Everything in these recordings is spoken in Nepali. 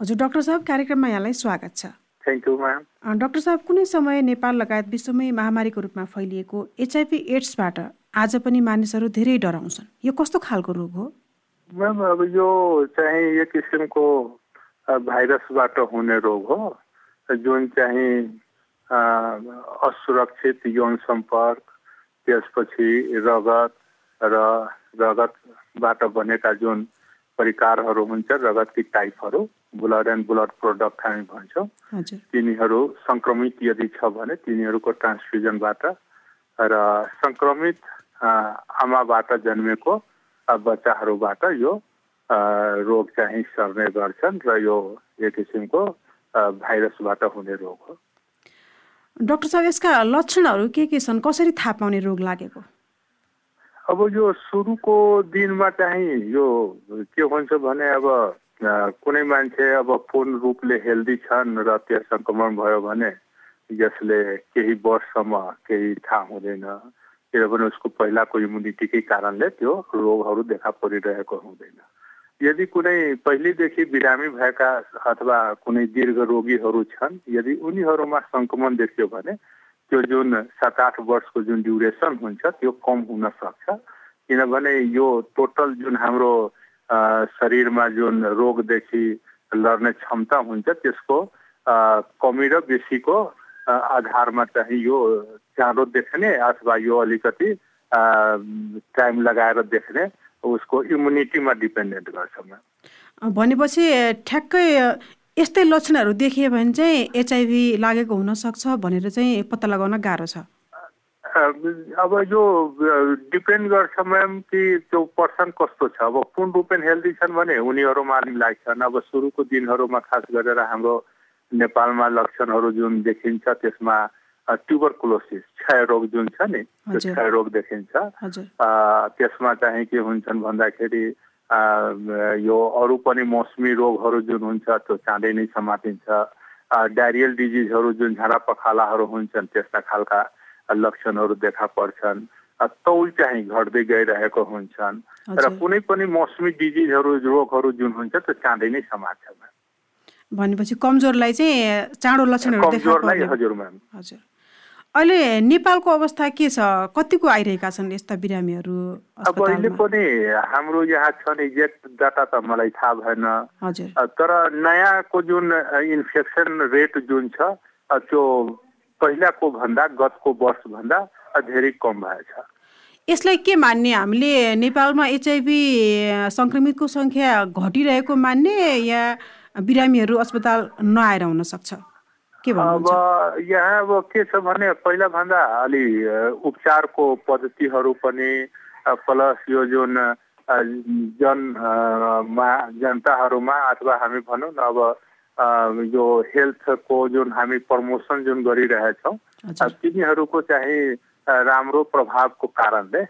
हजुर डाक्टर साहब कार्यक्रममा यहाँलाई स्वागत छ। थ्याङ्क यू म्याम डाक्टर साहब कुनै समय नेपाल लगायत विश्वमै महामारीको रूपमा फैलिएको एचआइभी एड्सबाट आज पनि मानिसहरू धेरै डराउँछन्। यो कस्तो खालको रोग हो? म्याम अब यो चाहिँ एक किसिमको भाइरसबाट हुने रोग हो। जुन चाहिँ असुरक्षित यौन सम्पर्क त्यसपछि रगत र रगतबाट बनेका जुन परिकारहरू हुन्छ रगतकी टाइपहरू। ब्लड एन्ड ब्लड प्रोडक्ट हामी भन्छौँ। तिनीहरू सङ्क्रमित यदि छ भने तिनीहरूको ट्रान्सफ्युजनबाट र सङ्क्रमित आमाबाट जन्मेको बच्चाहरूबाट यो रोग चाहिँ सर्ने गर्छन् र यो एक किसिमको भाइरसबाट हुने रोग हो। डाक्टर साहब यसका लक्षणहरू के के छन्? कसरी थाहा पाउने रोग लागेको? अब यो सुरुको दिनमा चाहिँ यो के हुन्छ भने अब कुनै मान्छे अब पूर्ण रूपले हेल्दी छन् र त्यो सङ्क्रमण भयो भने यसले केही वर्षसम्म केही थाहा हुँदैन। किनभने उसको पहिलाको इम्युनिटीकै कारणले त्यो रोगहरू देखा परिरहेको हुँदैन। यदि कुनै पहिलेदेखि बिरामी भएका अथवा कुनै दीर्घ रोगीहरू छन् यदि उनीहरूमा सङ्क्रमण देखियो भने त्यो जुन सात आठ वर्षको जुन ड्युरेसन हुन्छ त्यो कम हुन सक्छ। किनभने यो टोटल जुन हाम्रो शरीरमा जुन रोगदेखि लड्ने क्षमता हुन्छ त्यसको कमी र बेसीको आधारमा चाहिँ यो चाँडो देख्ने अथवा यो अलिकति टाइम लगाएर देख्ने उसको इम्युनिटीमा डिपेन्डेन्ट गर्छ भनेपछि ठ्याक्कै यस्तै लक्षणहरू देखियो भने चाहिँ एचआइभी लागेको हुनसक्छ भनेर चाहिँ पत्ता लगाउन गाह्रो छ। अब यो डिपेन्ड गर्छ म्याम कि त्यो पर्सन कस्तो छ। अब पूर्ण रूपेण हेल्दी छन् भने उनीहरूमा अलिक लाग्छन् अब सुरुको दिनहरूमा खास गरेर हाम्रो नेपालमा लक्षणहरू जुन देखिन्छ त्यसमा ट्युबरकुलोसिस क्षयरोग जुन छ नि त्यो क्षयरोग देखिन्छ। त्यसमा चाहिँ के हुन्छन् भन्दाखेरि यो अरू पनि मौसमी रोगहरू जुन हुन्छ त्यो चाँडै नै समातिन्छ। डायरियल डिजिजहरू जुन झाडा पखालाहरू हुन्छन् त्यस्ता खालका लक्षणहरू देखा पर्छन् तौल चाहिँ घट्दै गइरहेको हुन्छन्। र कुनै पनि मौसमी डिजिजहरू रोगहरू जुन हुन्छ त्यो चाँडै नै समात्छ भनेपछि कमजोरलाई चाहिँ चाँडो लक्षणहरू हजुर म्याम। हजुर। अहिले नेपालको अवस्था के छ? कतिको आइरहेका छन् यस्ता बिरामीहरू अब अहिले पनि हाम्रो यहाँ छन् एक्ज्याक्ट डाटा त मलाई थाहा भएन। हजुर। तर नयाँको जुन इन्फेक्सन रेट जुन छ त्यो पहिलाको भन्दा गतको वर्षभन्दा धेरै कम भएछ यसलाई के मान्ने? हामीले नेपालमा एचआइभी सङ्क्रमितको सङ्ख्या घटिरहेको मान्ने या बिरामीहरू अस्पताल नआएर हुन सक्छ? के अब यहाँ अब के छ भने पहिलाभन्दा अलि उपचारको पद्धतिहरू पनि प्लस यो जुन जन मा जनताहरूमा अथवा हामी भनौँ न अब यो हेल्थको जुन हामी प्रमोसन जुन गरिरहेछौँ तिनीहरूको चाहिँ राम्रो प्रभावको कारणले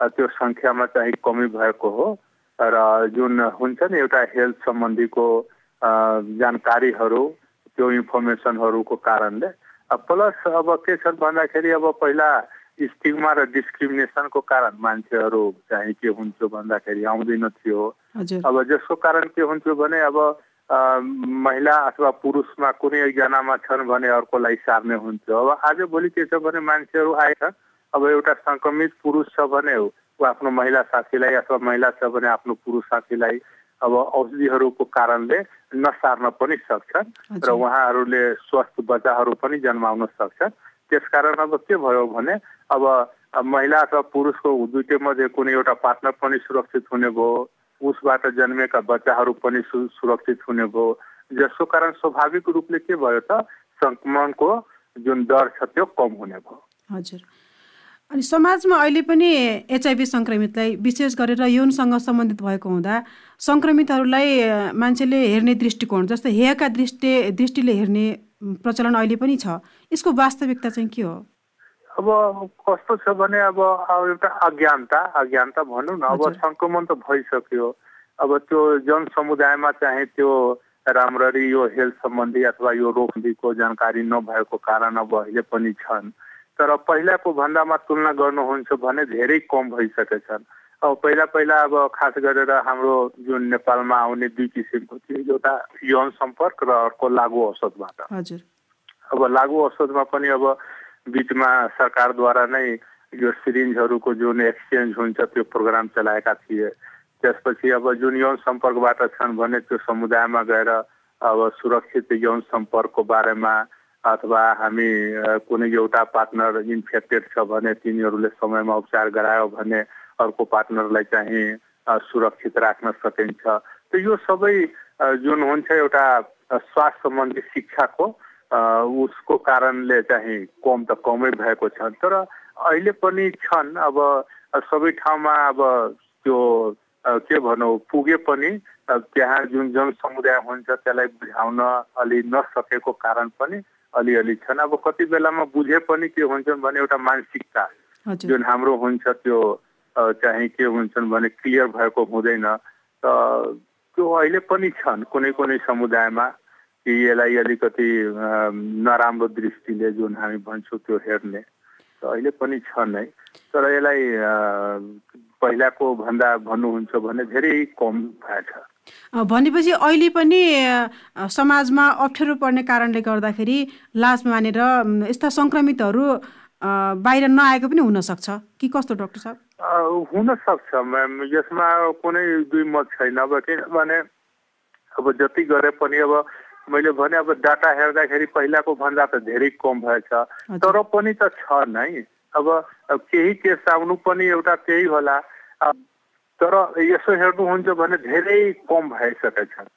त्यो सङ्ख्यामा चाहिँ कमी भएको हो। र जुन हुन्छ नि एउटा हेल्थ सम्बन्धीको जानकारीहरू त्यो इन्फर्मेसनहरूको कारणले प्लस अब के छ भन्दाखेरि अब पहिला स्टिगमा र डिस्क्रिमिनेसनको कारण मान्छेहरू चाहिँ के हुन्थ्यो भन्दाखेरि आउँदैन थियो। अब जसको कारण के हुन्थ्यो भने अब महिला अथवा पुरुषमा कुनै एकजनामा छन् भने अर्कोलाई सार्ने हुन्थ्यो अब आज भोलि के छ भने मान्छेहरू आएछन् अब एउटा सङ्क्रमित पुरुष छ भने ऊ आफ्नो महिला साथीलाई अथवा महिला छ भने आफ्नो पुरुष साथीलाई अब औषधिहरूको कारणले नसार्न पनि सक्छन् र उहाँहरूले स्वस्थ बच्चाहरू पनि जन्माउन सक्छन्। त्यसकारण अब के भयो भने अब महिला अथवा पुरुषको दुइटै मध्ये कुनै एउटा पार्टनर पनि सुरक्षित हुने भयो उसबाट जन्मेका बच्चाहरू पनि सुरक्षित हुने भयो। जसको कारण स्वाभाविक रूपले के भयो त सङ्क्रमणको जुन दर छ त्यो कम हुने भयो। हजुर। अनि समाजमा अहिले पनि एचआइभी सङ्क्रमितलाई विशेष गरेर यौनसँग सम्बन्धित भएको हुँदा सङ्क्रमितहरूलाई मान्छेले हेर्ने दृष्टिकोण जस्तै हेयका दृष्टि दृष्टिले हेर्ने प्रचलन अहिले पनि छ। यसको वास्तविकता चाहिँ के हो? अब कस्तो छ भने अब एउटा अज्ञानता अज्ञानता भनौँ न अब सङ्क्रमण त भइसक्यो। अब त्यो जन समुदायमा चाहिँ त्यो राम्ररी यो हेल्थ सम्बन्धी अथवा यो रोगको जानकारी नभएको कारण अब अहिले पनि छन्। तर पहिलाको भन्दामा तुलना गर्नुहुन्छ भने धेरै कम भइसकेछन् अब पहिला पहिला अब खास गरेर हाम्रो जुन नेपालमा आउने दुई किसिमको थियो एउटा यौन सम्पर्क र अर्को लागु औषधबाट। हजुर। अब लागु औषधमा पनि अब बिचमा सरकारद्वारा नै यो सिरिन्जहरूको जुन एक्सचेन्ज हुन्छ त्यो प्रोग्राम चलाएका थिए। त्यसपछि अब जुन यौन सम्पर्कबाट छन् भने त्यो समुदायमा गएर अब सुरक्षित यौन सम्पर्कको बारेमा अथवा हामी कुनै एउटा पार्टनर इन्फेक्टेड छ भने तिनीहरूले समयमा उपचार गरायो भने अर्को पार्टनरलाई चाहिँ सुरक्षित राख्न सकिन्छ। त यो सबै जुन हुन्छ एउटा स्वास्थ्य सम्बन्धी शिक्षाको उसको कारणले चाहिँ कम त कमै भएको छ तर अहिले पनि छन्। अब सबै ठाउँमा अब त्यो के भनौँ पुगे पनि त्यहाँ जुन जनसमुदाय हुन्छ त्यसलाई बुझाउन अलि नसकेको कारण पनि अलिअलि छन्। अब कति बेलामा बुझे पनि के हुन्छन् भने एउटा मानसिकता जुन हाम्रो हुन्छ त्यो चाहिँ के हुन्छन् भने क्लियर भएको हुँदैन। त त्यो अहिले पनि छन् कुनै कुनै समुदायमा कि यसलाई अलिकति नराम्रो दृष्टिले जुन हामी भन्छौँ त्यो हेर्ने। अहिले पनि छन् है। तर यसलाई पहिलाको भन्दा भन्नुहुन्छ भने धेरै कम भएछ भनेपछि अहिले पनि समाजमा अप्ठ्यारो पर्ने कारणले गर्दाखेरि लाज मानेर यस्ता सङ्क्रमितहरू बाहिर नआएको पनि हुनसक्छ। कि कस्तो डक्टर साहब? हुनसक्छ म्याम। यसमा कुनै दुई मत छैन। अब किनभने अब जति गरे पनि अब मैले भने अब डाटा हेर्दाखेरि पहिलाको भन्दा त धेरै कम भएछ। तर पनि त छ नै। अब केही केस आउनु पनि एउटा त्यही होला। तर यसो हेर्नुहुन्छ भने धेरै कम भइसकेका छन्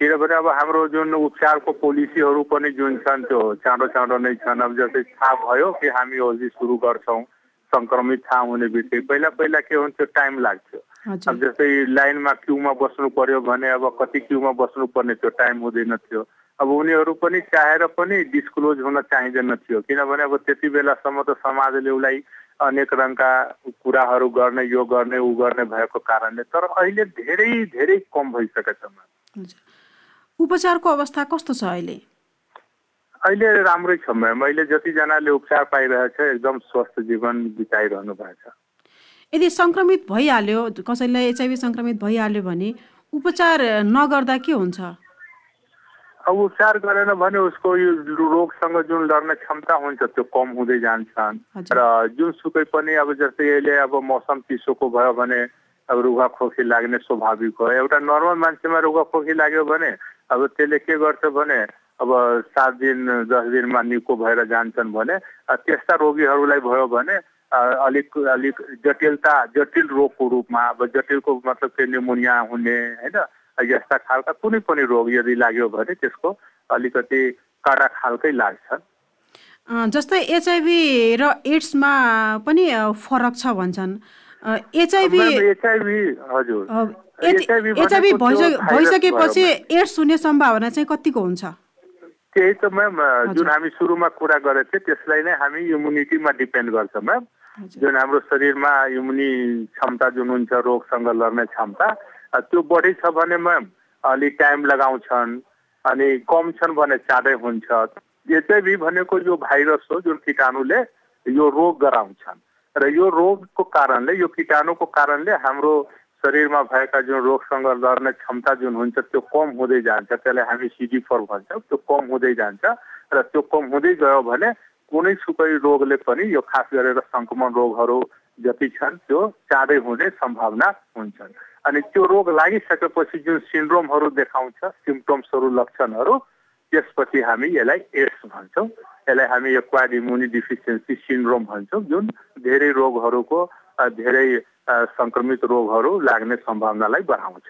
किनभने अब हाम्रो जुन उपचारको पोलिसीहरू पनि जुन छन् त्यो चाँडो चाँडो नै छन्। अब जस्तै थाहा भयो कि हामी औषधि सुरु गर्छौँ सङ्क्रमित थाहा हुने बित्तिकै पहिला पहिला के हुन्थ्यो? टाइम लाग्थ्यो। अब जस्तै लाइनमा क्युमा बस्नु पर्यो भने अब कति क्युमा बस्नुपर्ने त्यो टाइम हुँदैन थियो। अब उनीहरू पनि चाहेर पनि डिस्क्लोज हुन चाहिँदैन थियो। किनभने अब त्यति बेलासम्म त समाजले उसलाई अनेक रङका कुराहरू गर्ने यो गर्ने ऊ गर्ने भएको कारणले तर अहिले धेरै धेरै कम भइसकेको छ उपचारको अवस्था कस्तो छ अहिले? अहिले राम्रै छ म्याम। अहिले जतिजनाले उपचार पाइरहेछ एकदम स्वस्थ जीवन बिताइरहनु भएको छ। यदि सङ्क्रमित भइहाल्यो कसैलाई एचआइभी सङ्क्रमित भइहाल्यो भने उपचार नगर्दा के हुन्छ? अब उपचार गरेन भने उसको यो रोगसँग जुन लड्ने क्षमता हुन्छ त्यो कम हुँदै जान्छन्। र जुनसुकै पनि अब जस्तै अहिले अब मौसम चिसोको भयो भने अब रुगा खोकी लाग्ने स्वाभाविक हो। एउटा नर्मल मान्छेमा रुगा खोकी लाग्यो भने अब त्यसले के गर्छ भने अब सात दिन दस दिनमा निको भएर जान्छन् भने त्यस्ता रोगीहरूलाई भयो भने अलिक अलिक जटिलता जटिल रोगको रूपमा अब जटिलको मतलब के निमोनिया हुने होइन? यस्ता खालका कुनै पनि रोग यदि लाग्यो भने त्यसको अलिकति कडा खालकै लाग्छ। जस्तै एचआइभी र एड्समा पनि फरक छ भन्छन्। एचआइभी एचआइभी हजुर। एचआइभी भइसकेपछि एड्स हुने सम्भावना चाहिँ कतिको हुन्छ? त्यही त म्याम जुन हामी सुरुमा कुरा गरेको थियौँ त्यसलाई नै हामी इम्युनिटीमा डिपेन्ड गर्छ म्याम। जुन हाम्रो शरीरमा इम्युनि क्षमता जुन हुन्छ रोगसँग लड्ने क्षमता त्यो बढी छ भने म्याम अलिक टाइम लगाउँछन् अनि कम छन् भने चाँडै हुन्छ। एचआइभी भनेको यो भाइरस हो जुन किटाणुले यो रोग गराउँछन्। र यो रोगको कारणले यो किटाणुको कारणले हाम्रो शरीरमा भएका जुन रोगसँग लड्ने क्षमता जुन हुन्छ त्यो कम हुँदै जान्छ। त्यसलाई हामी सिडी फोर भन्छौँ। त्यो कम हुँदै जान्छ। र त्यो कम हुँदै गयो भने कुनै सुकै रोगले पनि यो खास गरेर सङ्क्रमण रोगहरू जति छन् त्यो चाँडै हुने सम्भावना हुन्छन्। अनि त्यो रोग लागिसकेपछि जुन सिन्ड्रोमहरू देखाउँछ सिम्टम्सहरू लक्षणहरू त्यसपछि हामी यसलाई एड्स भन्छौँ। यसलाई हामी एक्वायर्ड इम्युनि डिफिसियन्सी सिन्ड्रोम भन्छौँ जुन धेरै रोगहरूको धेरै सङ्क्रमित रोगहरू लाग्ने सम्भावनालाई बढाउँछ।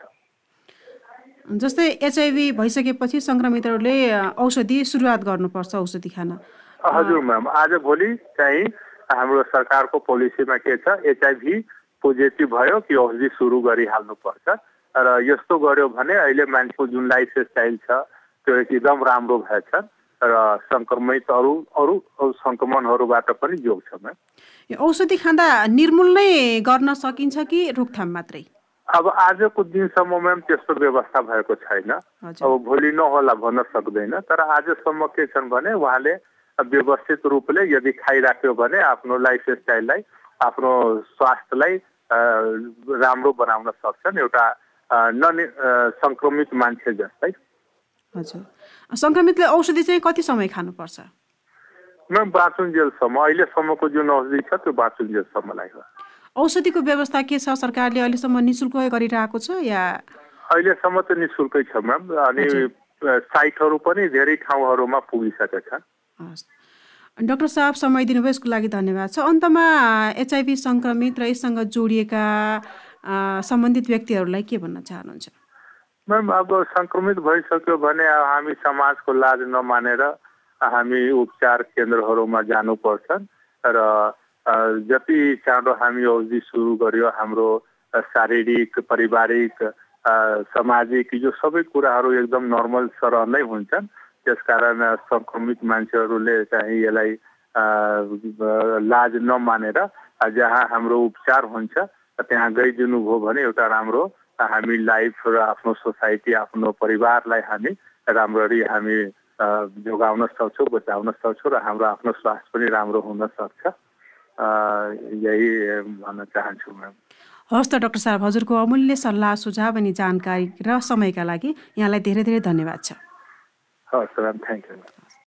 जस्तै एचआइभी भइसकेपछि सङ्क्रमितहरूले औषधि सुरुवात गर्नुपर्छ औषधि खान। हजुर म्याम आज भोलि चाहिँ हाम्रो सरकारको पोलिसीमा के छ एचआइभी पोजिटिभ भयो कि औषधि सुरु गरिहाल्नुपर्छ। र यस्तो गर्यो भने अहिले मान्छेको जुन लाइफस्टाइल छ त्यो एकदम राम्रो भएछ र सङ्क्रमित अरू अरू सङ्क्रमणहरूबाट पनि जोग्छ औषधि खाँदा निर्मूल नै गर्न सकिन्छ कि रोकथाम मात्रै? अब आजको दिनसम्म म्याम त्यस्तो व्यवस्था भएको छैन। अब भोलि नहोला भन्न सक्दैन तर आजसम्म के छन् भने उहाँले व्यवस्थित रूपले यदि खाइराख्यो भने आफ्नो लाइफ स्टाइललाई आफ्नो स्वास्थ्यलाई राम्रो बनाउन सक्छन् एउटा नन सङ्क्रमित मान्छे जस्तै। हजुर। सङ्क्रमितले औषधि चाहिँ कति समय खानुपर्छ? म्याम बाँचुन्जेलसम्म अहिलेसम्मको जुन औषधि छ त्यो बाँचुन्जेलसम्मलाई हो। औषधिको व्यवस्था के छ? सरकारले अहिलेसम्म नि शुल्क गरिरहेको छ या? अहिलेसम्म त नि शुल्कै छ म्याम। अनि साइटहरू पनि धेरै ठाउँहरूमा पुगिसकेका छन्। हस्। डाक्टर साहब समय दिनुभयो यसको लागि धन्यवाद छ। अन्तमा एचआइभी सङ्क्रमित र यससँग जोडिएका सम्बन्धित व्यक्तिहरूलाई के भन्न चाहनुहुन्छ? म्याम अब सङ्क्रमित भइसक्यो भने अब हामी समाजको लाज नमानेर हामी उपचार केन्द्रहरूमा जानुपर्छ र जति चाँडो हामी औषधि सुरु गर्यो हाम्रो शारीरिक पारिवारिक सामाजिक यो सबै कुराहरू एकदम नर्मल सरह नै हुन्छन्। त्यसकारण सङ्क्रमित मान्छेहरूले चाहिँ यसलाई लाज नमानेर जहाँ हाम्रो उपचार हुन्छ त्यहाँ गइदिनु भयो भने एउटा राम्रो हामी लाइफ र आफ्नो सोसाइटी आफ्नो परिवारलाई हामी राम्ररी हामी जोगाउन सक्छौँ बचाउन सक्छौँ र हाम्रो आफ्नो स्वास्थ्य पनि राम्रो हुन सक्छ। यही भन्न चाहन्छु म्याम। हवस् त डाक्टर साहब हजुरको अमूल्य सल्लाह सुझाव अनि जानकारी र समयका लागि यहाँलाई धेरै धेरै धन्यवाद छ। हवस् म्याम थ्याङ्क यू